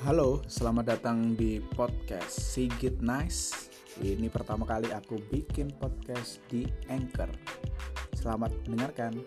Halo, selamat datang di podcast Sigit Nice. Ini pertama kali aku bikin podcast di Anchor. Selamat mendengarkan.